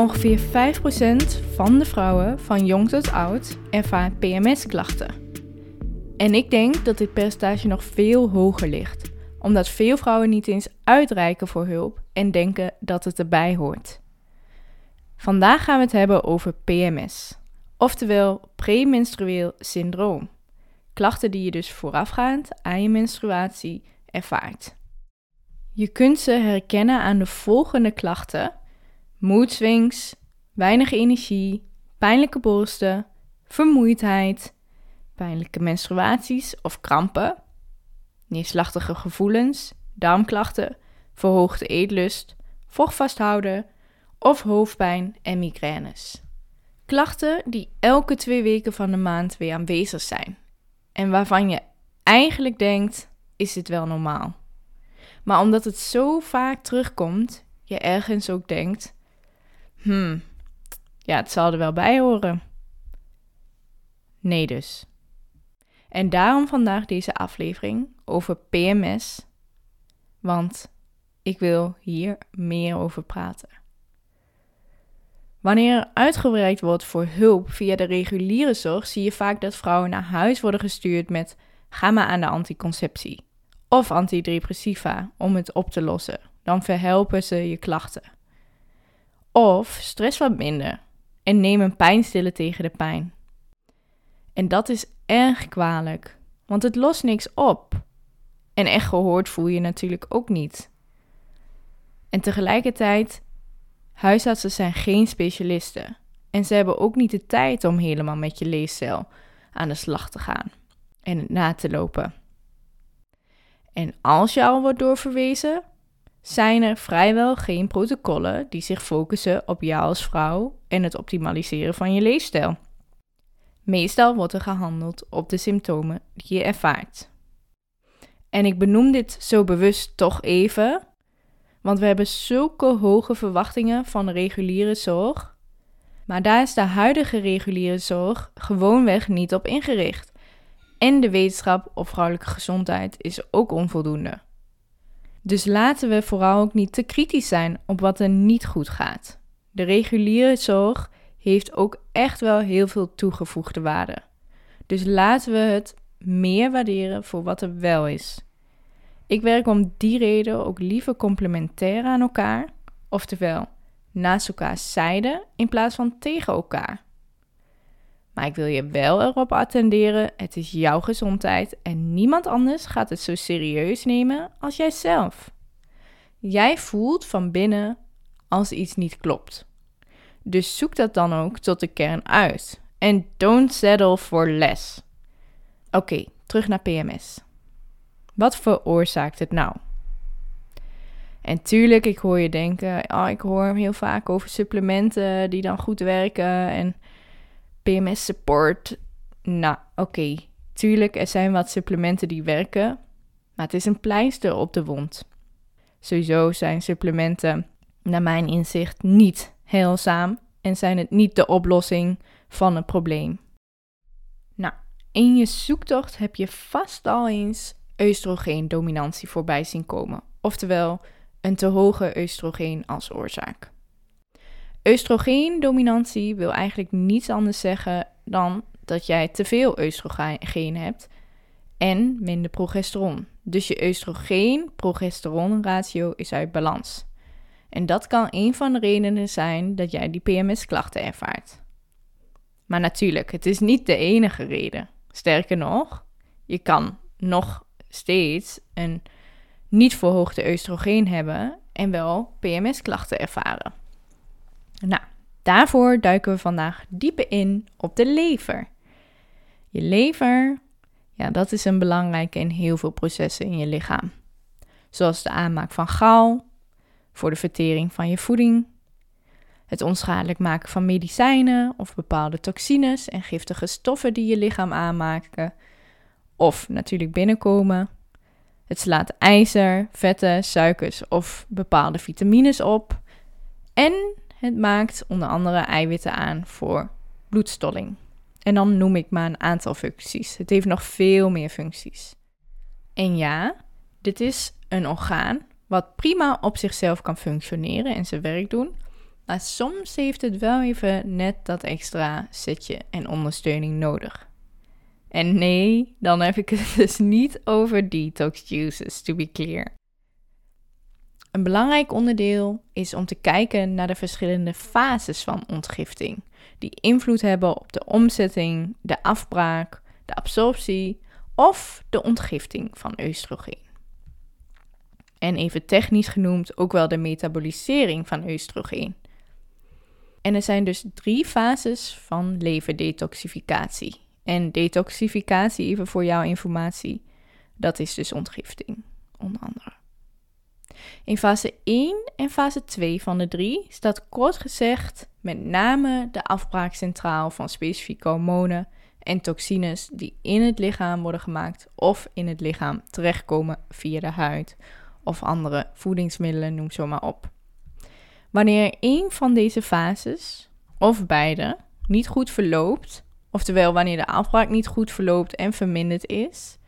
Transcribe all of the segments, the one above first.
Ongeveer 5% van de vrouwen van jong tot oud ervaart PMS-klachten. En ik denk dat dit percentage nog veel hoger ligt, omdat veel vrouwen niet eens uitreiken voor hulp en denken dat het erbij hoort. Vandaag gaan we het hebben over PMS, oftewel premenstrueel syndroom. Klachten die je dus voorafgaand aan je menstruatie ervaart. Je kunt ze herkennen aan de volgende klachten: moedswings, weinig energie, pijnlijke borsten, vermoeidheid, pijnlijke menstruaties of krampen, neerslachtige gevoelens, darmklachten, verhoogde eetlust, vocht vasthouden of hoofdpijn en migraines. Klachten die elke twee weken van de maand weer aanwezig zijn en waarvan je eigenlijk denkt: is dit wel normaal? Maar omdat het zo vaak terugkomt, je ergens ook denkt: hmm, ja, het zal er wel bij horen. Nee dus. En daarom vandaag deze aflevering over PMS, want ik wil hier meer over praten. Wanneer er uitgebreid wordt voor hulp via de reguliere zorg, zie je vaak dat vrouwen naar huis worden gestuurd met ga maar aan de anticonceptie of antidepressiva om het op te lossen. Dan verhelpen ze je klachten. Of stress wat minder en neem een pijnstiller tegen de pijn. En dat is erg kwalijk, want het lost niks op. En echt gehoord voel je natuurlijk ook niet. En tegelijkertijd, huisartsen zijn geen specialisten. En ze hebben ook niet de tijd om helemaal met je leescel aan de slag te gaan en na te lopen. En als je al wordt doorverwezen, zijn er vrijwel geen protocollen die zich focussen op jou als vrouw en het optimaliseren van je leefstijl. Meestal wordt er gehandeld op de symptomen die je ervaart. En ik benoem dit zo bewust toch even, want we hebben zulke hoge verwachtingen van reguliere zorg. Maar daar is de huidige reguliere zorg gewoonweg niet op ingericht. En de wetenschap op vrouwelijke gezondheid is ook onvoldoende. Dus laten we vooral ook niet te kritisch zijn op wat er niet goed gaat. De reguliere zorg heeft ook echt wel heel veel toegevoegde waarde. Dus laten we het meer waarderen voor wat er wel is. Ik werk om die reden ook liever complementair aan elkaar, oftewel naast elkaar zijde in plaats van tegen elkaar. Maar ik wil je wel erop attenderen: het is jouw gezondheid en niemand anders gaat het zo serieus nemen als jijzelf. Jij voelt van binnen als iets niet klopt. Dus zoek dat dan ook tot de kern uit. En don't settle for less. Oké, terug naar PMS. Wat veroorzaakt het nou? En tuurlijk, ik hoor je denken, oh, ik hoor heel vaak over supplementen die dan goed werken en PMS support. Nou, oké, tuurlijk, er zijn wat supplementen die werken, maar het is een pleister op de wond. Sowieso zijn supplementen, naar mijn inzicht, niet heilzaam en zijn het niet de oplossing van het probleem. Nou, in je zoektocht heb je vast al eens oestrogeendominantie voorbij zien komen, oftewel een te hoge oestrogeen als oorzaak. Oestrogeendominantie wil eigenlijk niets anders zeggen dan dat jij te veel oestrogeen hebt en minder progesteron. Dus je oestrogeen-progesteron ratio is uit balans. En dat kan een van de redenen zijn dat jij die PMS-klachten ervaart. Maar natuurlijk, het is niet de enige reden. Sterker nog, je kan nog steeds een niet verhoogde oestrogeen hebben en wel PMS-klachten ervaren. Nou, daarvoor duiken we vandaag dieper in op de lever. Je lever, ja, dat is een belangrijke in heel veel processen in je lichaam. Zoals de aanmaak van gal, voor de vertering van je voeding, het onschadelijk maken van medicijnen of bepaalde toxines en giftige stoffen die je lichaam aanmaken, of natuurlijk binnenkomen. Het slaat ijzer, vetten, suikers of bepaalde vitamines op. En het maakt onder andere eiwitten aan voor bloedstolling. En dan noem ik maar een aantal functies. Het heeft nog veel meer functies. En ja, dit is een orgaan wat prima op zichzelf kan functioneren en zijn werk doen. maar soms heeft het wel even net dat extra setje en ondersteuning nodig. En nee, dan heb ik het dus niet over detox juices, to be clear. Een belangrijk onderdeel is om te kijken naar de verschillende fases van ontgifting, die invloed hebben op de omzetting, de afbraak, de absorptie of de ontgifting van oestrogeen. En even technisch genoemd ook wel de metabolisering van oestrogeen. En er zijn dus drie fases van leverdetoxificatie. En detoxificatie, even voor jouw informatie, dat is dus ontgifting, onder andere. In fase 1 en fase 2 van de drie staat kort gezegd met name de afbraak centraal van specifieke hormonen en toxines die in het lichaam worden gemaakt of in het lichaam terechtkomen via de huid of andere voedingsmiddelen, noem zo maar op. Wanneer één van deze fases, of beide, niet goed verloopt, oftewel wanneer de afbraak niet goed verloopt en verminderd is,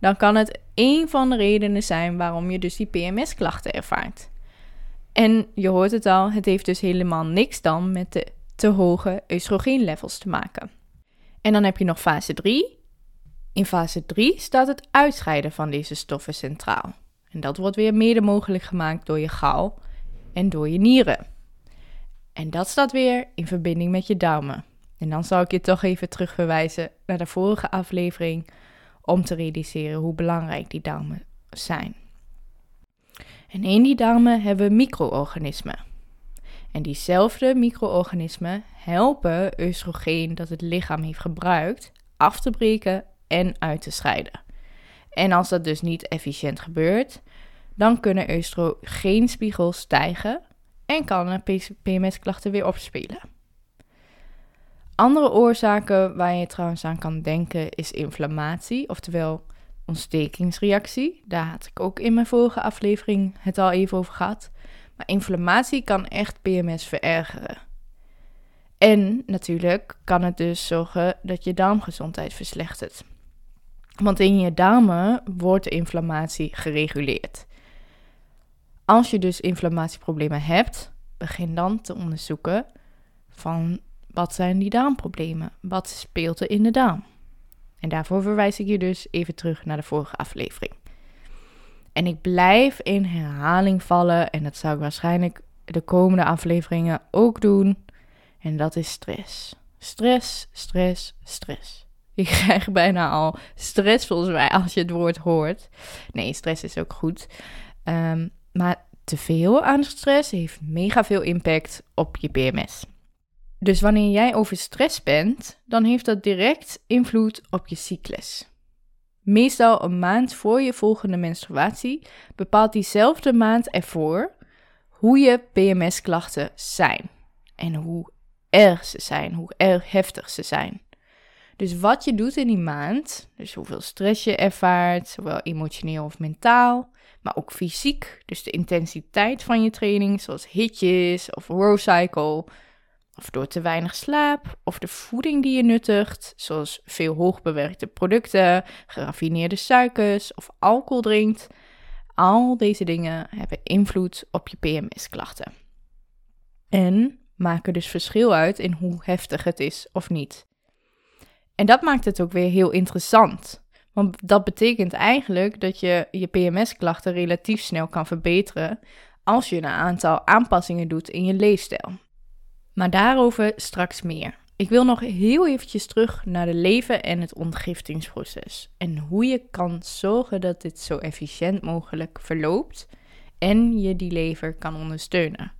dan kan het één van de redenen zijn waarom je dus die PMS-klachten ervaart. En je hoort het al, het heeft dus helemaal niks dan met de te hoge oestrogeenlevels te maken. En dan heb je nog fase 3. In fase 3 staat het uitscheiden van deze stoffen centraal. En dat wordt weer mede mogelijk gemaakt door je gal en door je nieren. En dat staat weer in verbinding met je darmen. En dan zal ik je toch even terugverwijzen naar de vorige aflevering om te realiseren hoe belangrijk die darmen zijn. En in die darmen hebben we micro-organismen. En diezelfde micro-organismen helpen oestrogeen dat het lichaam heeft gebruikt af te breken en uit te scheiden. En als dat dus niet efficiënt gebeurt, dan kunnen oestrogeenspiegels stijgen en kan PMS-klachten weer opspelen. Andere oorzaken waar je trouwens aan kan denken is inflammatie, oftewel ontstekingsreactie. Daar had ik ook in mijn vorige aflevering het al even over gehad. Maar inflammatie kan echt PMS verergeren. En natuurlijk kan het dus zorgen dat je darmgezondheid verslechtert. Want in je darmen wordt de inflammatie gereguleerd. Als je dus inflammatieproblemen hebt, begin dan te onderzoeken van wat zijn die darmproblemen? Wat speelt er in de darm? En daarvoor verwijs ik je dus even terug naar de vorige aflevering. En ik blijf in herhaling vallen en dat zou ik waarschijnlijk de komende afleveringen ook doen. En dat is stress. Stress, stress, stress. Ik krijg bijna al stress volgens mij als je het woord hoort. Nee, stress is ook goed. Ehm, maar te veel aan stress heeft mega veel impact op je PMS. Dus wanneer jij over stress bent, dan heeft dat direct invloed op je cyclus. Meestal een maand voor je volgende menstruatie bepaalt diezelfde maand ervoor hoe je PMS-klachten zijn en hoe erg ze zijn, hoe erg heftig ze zijn. Dus wat je doet in die maand, dus hoeveel stress je ervaart, zowel emotioneel of mentaal, maar ook fysiek, dus de intensiteit van je training, zoals hitjes of row cycle, of door te weinig slaap, of de voeding die je nuttigt, zoals veel hoogbewerkte producten, geraffineerde suikers of alcohol drinkt. Al deze dingen hebben invloed op je PMS-klachten. En maken dus verschil uit in hoe heftig het is of niet. En dat maakt het ook weer heel interessant. Want dat betekent eigenlijk dat je je PMS-klachten relatief snel kan verbeteren als je een aantal aanpassingen doet in je leefstijl. Maar daarover straks meer. Ik wil nog heel eventjes terug naar de leven en het ontgiftingsproces. En hoe je kan zorgen dat dit zo efficiënt mogelijk verloopt en je die lever kan ondersteunen.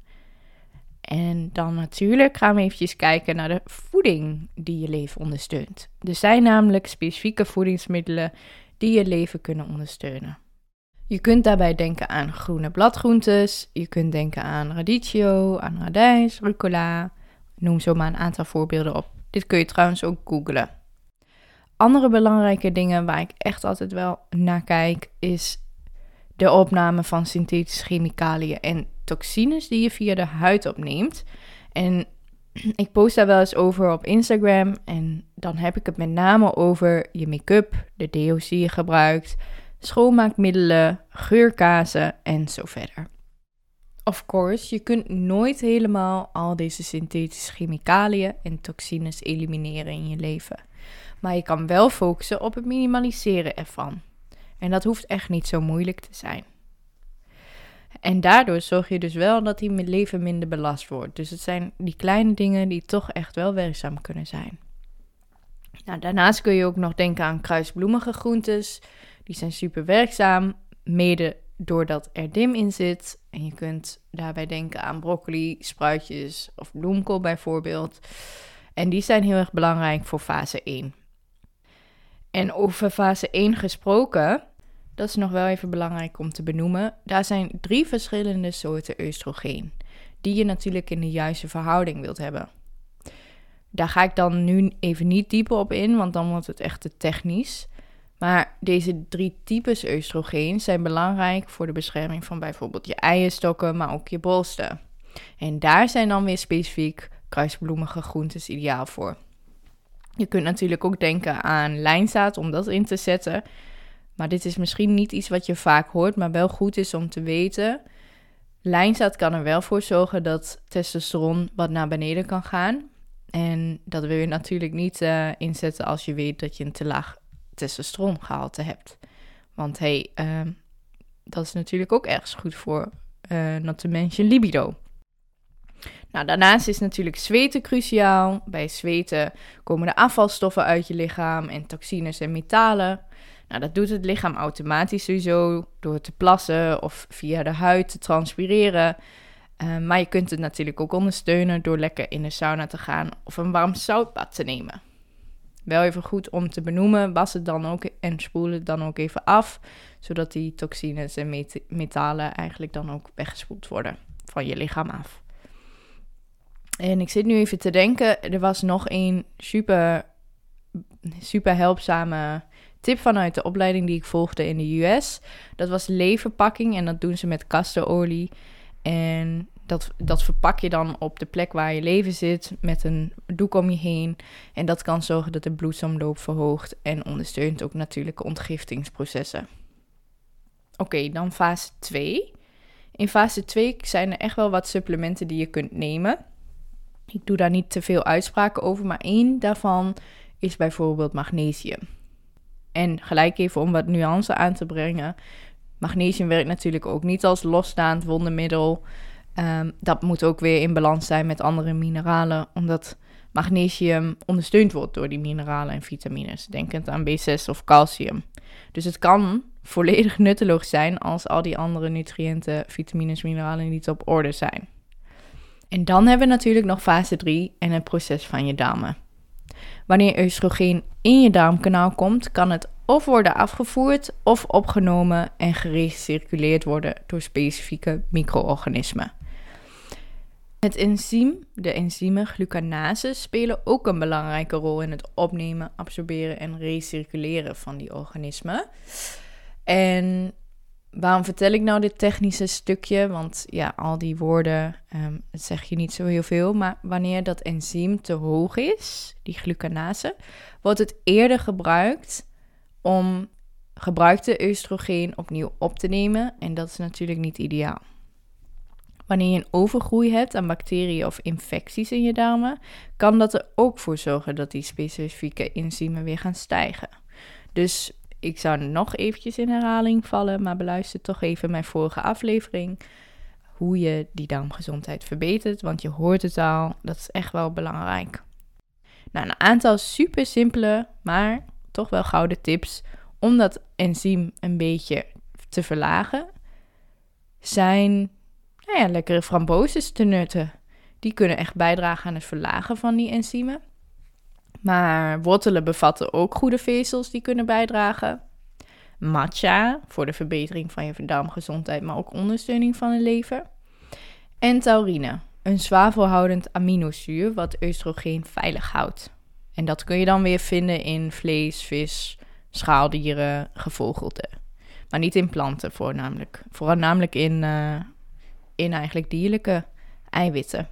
En dan natuurlijk gaan we eventjes kijken naar de voeding die je leven ondersteunt. Er zijn namelijk specifieke voedingsmiddelen die je leven kunnen ondersteunen. Je kunt daarbij denken aan groene bladgroentes, je kunt denken aan radicchio, aan radijs, rucola. Noem zomaar een aantal voorbeelden op. Dit kun je trouwens ook googlen. Andere belangrijke dingen waar ik echt altijd wel naar kijk is de opname van synthetische chemicaliën en toxines die je via de huid opneemt. En ik post daar wel eens over op Instagram en dan heb ik het met name over je make-up, de deo's die je gebruikt, schoonmaakmiddelen, geurkazen en zo verder. Of course, je kunt nooit helemaal al deze synthetische chemicaliën en toxines elimineren in je leven. Maar je kan wel focussen op het minimaliseren ervan. En dat hoeft echt niet zo moeilijk te zijn. En daardoor zorg je dus wel dat die leven minder belast wordt. Dus het zijn die kleine dingen die toch echt wel werkzaam kunnen zijn. Nou, daarnaast kun je ook nog denken aan kruisbloemige groentes. Die zijn super werkzaam, mede doordat er dim in zit. En je kunt daarbij denken aan broccoli, spruitjes of bloemkool bijvoorbeeld. En die zijn heel erg belangrijk voor fase 1. En over fase 1 gesproken, dat is nog wel even belangrijk om te benoemen. Daar zijn drie verschillende soorten oestrogeen, die je natuurlijk in de juiste verhouding wilt hebben. Daar ga ik dan nu even niet dieper op in, want dan wordt het echt te technisch. Maar deze drie types oestrogeen zijn belangrijk voor de bescherming van bijvoorbeeld je eierstokken, maar ook je borsten. En daar zijn dan weer specifiek kruisbloemige groentes ideaal voor. Je kunt natuurlijk ook denken aan lijnzaad om dat in te zetten. Maar dit is misschien niet iets wat je vaak hoort, maar wel goed is om te weten. Lijnzaad kan er wel voor zorgen dat testosteron wat naar beneden kan gaan. En dat wil je natuurlijk niet uh, inzetten als je weet dat je een te laag testosterongehalte hebt. Want hey, uh, dat is natuurlijk ook ergens goed voor, uh, not to mention libido. Nou, daarnaast is natuurlijk zweten cruciaal. Bij zweten komen de afvalstoffen uit je lichaam en toxines en metalen. Nou, dat doet het lichaam automatisch sowieso door te plassen of via de huid te transpireren. Uh, maar je kunt het natuurlijk ook ondersteunen door lekker in de sauna te gaan of een warm zoutbad te nemen. Wel even goed om te benoemen, was het dan ook en spoel het dan ook even af, zodat die toxines en met metalen eigenlijk dan ook weggespoeld worden van je lichaam af. En ik zit nu even te denken, er was nog een super, super helpzame tip vanuit de opleiding die ik volgde in de US. Dat was leverpakking en dat doen ze met castorolie. En dat, dat verpak je dan op de plek waar je leven zit met een doek om je heen. En dat kan zorgen dat de bloedsomloop verhoogt en ondersteunt ook natuurlijke ontgiftingsprocessen. Oké, dan fase 2. In fase 2 zijn er echt wel wat supplementen die je kunt nemen. Ik doe daar niet te veel uitspraken over, maar één daarvan is bijvoorbeeld magnesium. En gelijk even om wat nuance aan te brengen. Magnesium werkt natuurlijk ook niet als losstaand wondermiddel. Um, dat moet ook weer in balans zijn met andere mineralen, omdat magnesium ondersteund wordt door die mineralen en vitamines. Denkend aan B6 of calcium. Dus het kan volledig nutteloos zijn als al die andere nutriënten, vitamines, mineralen niet op orde zijn. En dan hebben we natuurlijk nog fase 3 en het proces van je darmen. Wanneer oestrogeen in je darmkanaal komt, kan het of worden afgevoerd of opgenomen en gerecirculeerd worden door specifieke micro-organismen. Het enzym, de enzymen glucanase, spelen ook een belangrijke rol in het opnemen, absorberen en recirculeren van die organismen. En waarom vertel ik nou dit technische stukje? Want ja, al die woorden um, zeg je niet zo heel veel. Maar wanneer dat enzym te hoog is, die glucanase, wordt het eerder gebruikt om gebruikte oestrogeen opnieuw op te nemen. En dat is natuurlijk niet ideaal. Wanneer je een overgroei hebt aan bacteriën of infecties in je darmen, kan dat er ook voor zorgen dat die specifieke enzymen weer gaan stijgen. Dus ik zou nog eventjes in herhaling vallen, maar beluister toch even mijn vorige aflevering. Hoe je die darmgezondheid verbetert, want je hoort het al, dat is echt wel belangrijk. Nou, een aantal super simpele, maar toch wel gouden tips om dat enzym een beetje te verlagen zijn nou lekkere frambozen te nutten. Die kunnen echt bijdragen aan het verlagen van die enzymen. Maar wortelen bevatten ook goede vezels die kunnen bijdragen. Matcha voor de verbetering van je darmgezondheid, maar ook ondersteuning van de lever. En taurine, een zwavelhoudend aminozuur wat oestrogeen veilig houdt. En dat kun je dan weer vinden in vlees, vis, schaaldieren, gevogelte. Maar niet in planten voornamelijk. Voornamelijk in uh, eigenlijk dierlijke eiwitten.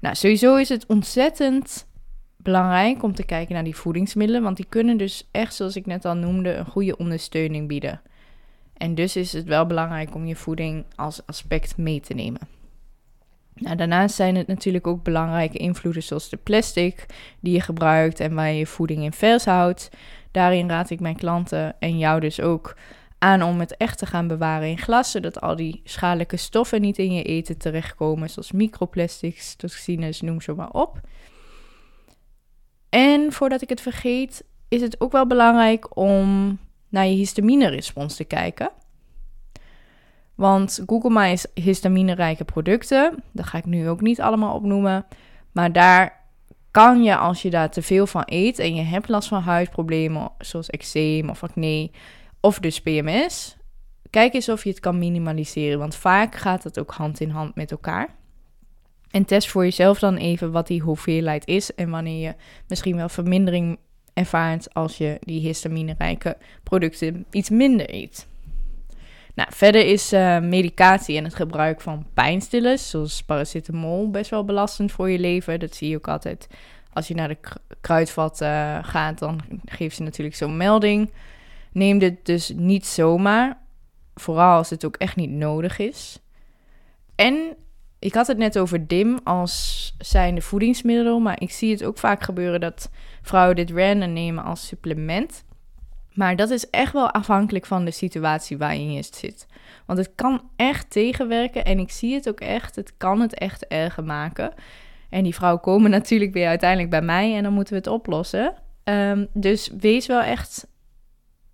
Nou, sowieso is het ontzettend belangrijk om te kijken naar die voedingsmiddelen, want die kunnen dus echt, zoals ik net al noemde, een goede ondersteuning bieden. En dus is het wel belangrijk om je voeding als aspect mee te nemen. Nou, daarnaast zijn het natuurlijk ook belangrijke invloeden zoals de plastic die je gebruikt en waar je je voeding in vers houdt. Daarin raad ik mijn klanten en jou dus ook aan om het echt te gaan bewaren in glas, zodat al die schadelijke stoffen niet in je eten terechtkomen, zoals microplastics, toxines, noem zo maar op. En voordat ik het vergeet, is het ook wel belangrijk om naar je histamine-respons te kijken. Want Google My is histamine-rijke producten. Dat ga ik nu ook niet allemaal opnoemen. Maar daar kan je, als je daar te veel van eet en je hebt last van huidproblemen, zoals eczeem of acne, of dus PMS, kijk eens of je het kan minimaliseren. Want vaak gaat het ook hand in hand met elkaar. En test voor jezelf dan even wat die hoeveelheid is en wanneer je misschien wel vermindering ervaart als je die histamine-rijke producten iets minder eet. Nou, verder is uh, medicatie en het gebruik van pijnstillers, zoals paracetamol, best wel belastend voor je leven. Dat zie je ook altijd als je naar de kruidvat uh, gaat, dan geeft ze natuurlijk zo'n melding. Neem dit dus niet zomaar, vooral als het ook echt niet nodig is. En ik had het net over DIM als zijnde voedingsmiddel, maar ik zie het ook vaak gebeuren dat vrouwen dit random nemen als supplement. Maar dat is echt wel afhankelijk van de situatie waarin je zit. Want het kan echt tegenwerken en ik zie het ook echt. Het kan het echt erger maken. En die vrouwen komen natuurlijk weer uiteindelijk bij mij en dan moeten we het oplossen. Ehm, dus wees wel echt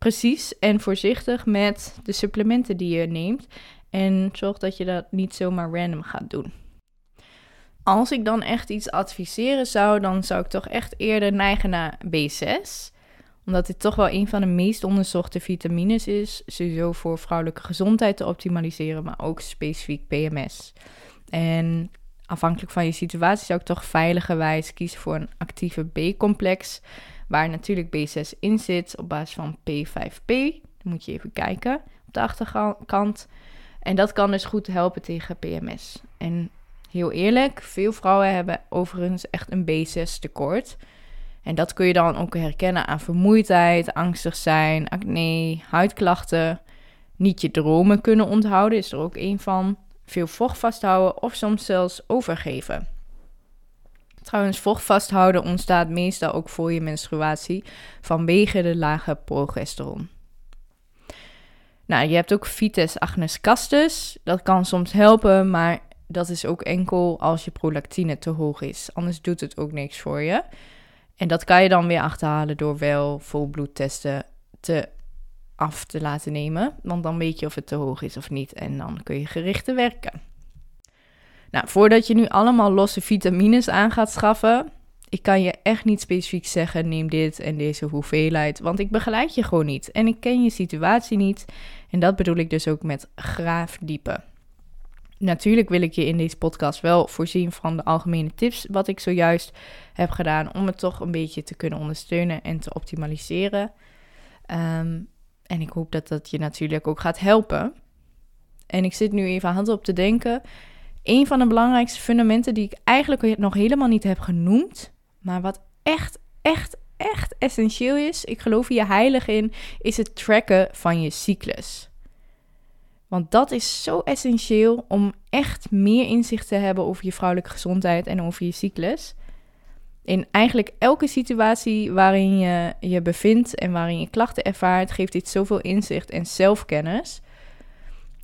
precies en voorzichtig met de supplementen die je neemt. En zorg dat je dat niet zomaar random gaat doen. Als ik dan echt iets adviseren zou, dan zou ik toch echt eerder neigen naar B6 omdat dit toch wel een van de meest onderzochte vitamines is. Sowieso voor vrouwelijke gezondheid te optimaliseren, maar ook specifiek PMS. En afhankelijk van je situatie zou ik toch veiligerwijs kiezen voor een actieve B-complex. Waar natuurlijk B6 in zit op basis van P5P. Dan moet je even kijken op de achterkant. En dat kan dus goed helpen tegen PMS. En heel eerlijk, veel vrouwen hebben overigens echt een B6 tekort. En dat kun je dan ook herkennen aan vermoeidheid, angstig zijn, acne, huidklachten. Niet je dromen kunnen onthouden is er ook een van. Veel vocht vasthouden of soms zelfs overgeven. Trouwens, vocht vasthouden ontstaat meestal ook voor je menstruatie vanwege de lage progesteron. Nou, je hebt ook Vites agnes castus. Dat kan soms helpen, maar dat is ook enkel als je prolactine te hoog is. Anders doet het ook niks voor je. En dat kan je dan weer achterhalen door wel volbloedtesten te af te laten nemen. Want dan weet je of het te hoog is of niet. En dan kun je gerichter werken. Nou, voordat je nu allemaal losse vitamines aan gaat schaffen, ik kan je echt niet specifiek zeggen: neem dit en deze hoeveelheid. Want ik begeleid je gewoon niet. En ik ken je situatie niet. En dat bedoel ik dus ook met graafdiepen. Natuurlijk wil ik je in deze podcast wel voorzien van de algemene tips wat ik zojuist heb gedaan om het toch een beetje te kunnen ondersteunen en te optimaliseren. Ehm, en ik hoop dat dat je natuurlijk ook gaat helpen. En ik zit nu even hand op te denken. Een van de belangrijkste fundamenten die ik eigenlijk nog helemaal niet heb genoemd, maar wat echt, echt, echt essentieel is, ik geloof hier heilig in, is het tracken van je cyclus. Want dat is zo essentieel om echt meer inzicht te hebben over je vrouwelijke gezondheid en over je cyclus. In eigenlijk elke situatie waarin je je bevindt en waarin je klachten ervaart, geeft dit zoveel inzicht en zelfkennis.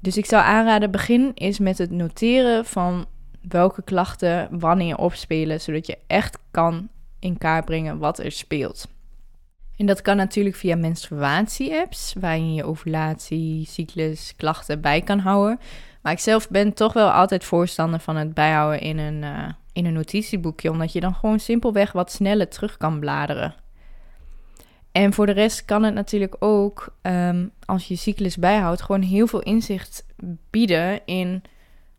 Dus ik zou aanraden, begin eens met het noteren van welke klachten wanneer opspelen, zodat je echt kan in kaart brengen wat er speelt. En dat kan natuurlijk via menstruatie-apps, waarin je ovulatie, cyclus, klachten bij kan houden. Maar ik zelf ben toch wel altijd voorstander van het bijhouden in een, uh, in een notitieboekje, omdat je dan gewoon simpelweg wat sneller terug kan bladeren. En voor de rest kan het natuurlijk ook, um, als je cyclus bijhoudt, gewoon heel veel inzicht bieden in: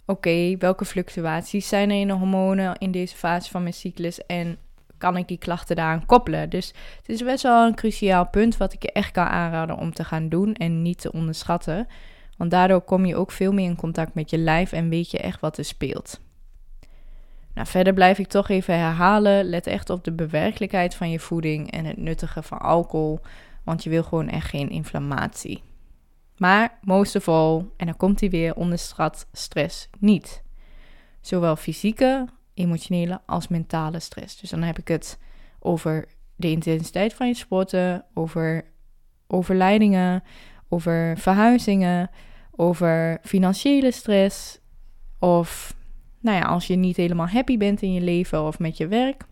oké, welke fluctuaties zijn er in de hormonen in deze fase van mijn cyclus en kan ik die klachten daaraan koppelen. Dus het is best wel een cruciaal punt wat ik je echt kan aanraden om te gaan doen en niet te onderschatten. Want daardoor kom je ook veel meer in contact met je lijf en weet je echt wat er speelt. Nou, verder blijf ik toch even herhalen. Let echt op de bewerkelijkheid van je voeding en het nuttige van alcohol. Want je wil gewoon echt geen inflammatie. Maar most of all, en dan komt hij weer, onderschat stress niet. Zowel fysieke, emotionele als mentale stress. Dus dan heb ik het over de intensiteit van je sporten, over overlijdingen, over verhuizingen, over financiële stress. Of nou ja, als je niet helemaal happy bent in je leven of met je werk.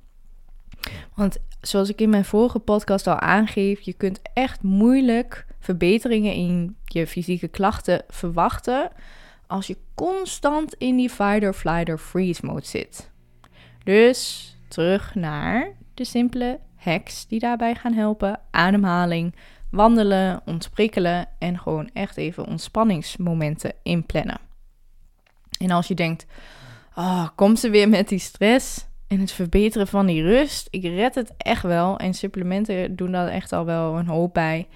Want zoals ik in mijn vorige podcast al aangeef, je kunt echt moeilijk verbeteringen in je fysieke klachten verwachten als je constant in die fight or or freeze mode zit. Dus terug naar de simpele hacks die daarbij gaan helpen: ademhaling, wandelen, ontsprikkelen en gewoon echt even ontspanningsmomenten inplannen. En als je denkt, oh, komt ze weer met die stress en het verbeteren van die rust? Ik red het echt wel en supplementen doen daar echt al wel een hoop bij.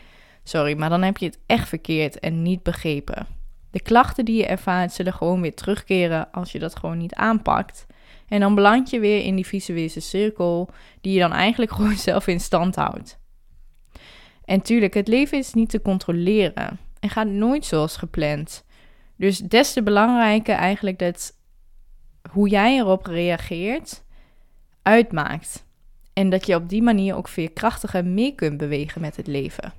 Sorry, maar dan heb je het echt verkeerd en niet begrepen. De klachten die je ervaart zullen gewoon weer terugkeren als je dat gewoon niet aanpakt. En dan beland je weer in die visuele cirkel die je dan eigenlijk gewoon zelf in stand houdt. En tuurlijk, het leven is niet te controleren en gaat nooit zoals gepland. Dus des te belangrijker eigenlijk dat hoe jij erop reageert uitmaakt. En dat je op die manier ook veerkrachtiger mee kunt bewegen met het leven.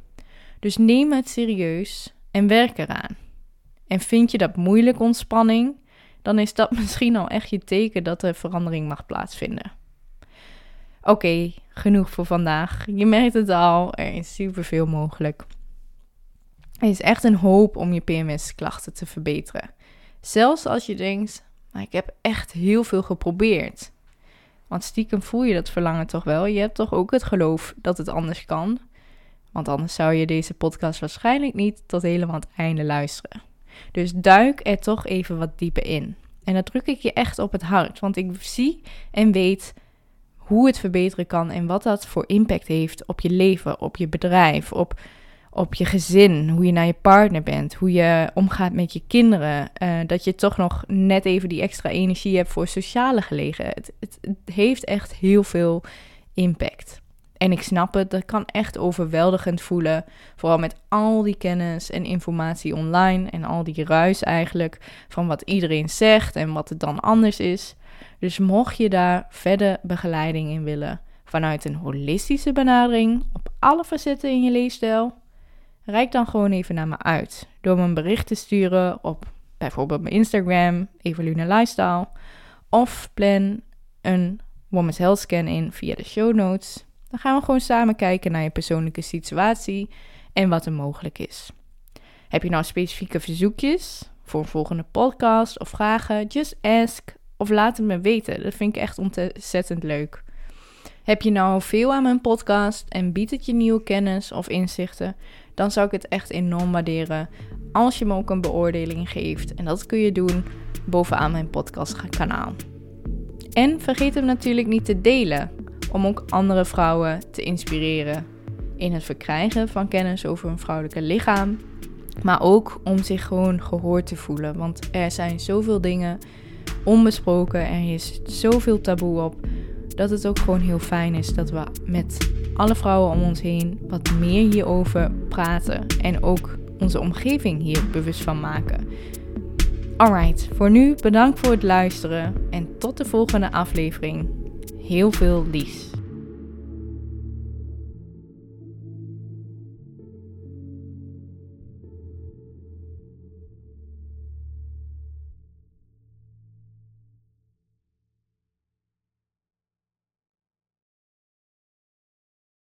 Dus neem het serieus en werk eraan. En vind je dat moeilijk ontspanning, dan is dat misschien al echt je teken dat er verandering mag plaatsvinden. Oké, genoeg voor vandaag. Je merkt het al, er is superveel mogelijk. Er is echt een hoop om je PMS-klachten te verbeteren. Zelfs als je denkt, maar ik heb echt heel veel geprobeerd. Want stiekem voel je dat verlangen toch wel. Je hebt toch ook het geloof dat het anders kan. Want anders zou je deze podcast waarschijnlijk niet tot helemaal het einde luisteren. Dus duik er toch even wat dieper in. En dat druk ik je echt op het hart. Want ik zie en weet hoe het verbeteren kan en wat dat voor impact heeft op je leven, op je bedrijf, op, op je gezin, hoe je naar je partner bent, hoe je omgaat met je kinderen. Uh, dat je toch nog net even die extra energie hebt voor sociale gelegenheid. Het, het heeft echt heel veel impact. En ik snap het, dat kan echt overweldigend voelen. Vooral met al die kennis en informatie online en al die ruis eigenlijk van wat iedereen zegt en wat het dan anders is. Dus mocht je daar verder begeleiding in willen vanuit een holistische benadering op alle facetten in je leefstijl, reik dan gewoon even naar me uit door me een bericht te sturen op bijvoorbeeld mijn Instagram, Evelune Lifestyle, of plan een Women's Health Scan in via de show notes. Dan gaan we gewoon samen kijken naar je persoonlijke situatie en wat er mogelijk is. Heb je nou specifieke verzoekjes voor een volgende podcast of vragen? Just ask of laat het me weten. Dat vind ik echt ontzettend leuk. Heb je nou veel aan mijn podcast en biedt het je nieuwe kennis of inzichten? Dan zou ik het echt enorm waarderen als je me ook een beoordeling geeft. En dat kun je doen bovenaan mijn podcastkanaal. En vergeet hem natuurlijk niet te delen, om ook andere vrouwen te inspireren in het verkrijgen van kennis over hun vrouwelijke lichaam. Maar ook om zich gewoon gehoord te voelen. Want er zijn zoveel dingen onbesproken. Er is zoveel taboe op. Dat het ook gewoon heel fijn is dat we met alle vrouwen om ons heen wat meer hierover praten. En ook onze omgeving hier bewust van maken. Alright, voor nu bedankt voor het luisteren en tot de volgende aflevering. Heel veel liefs.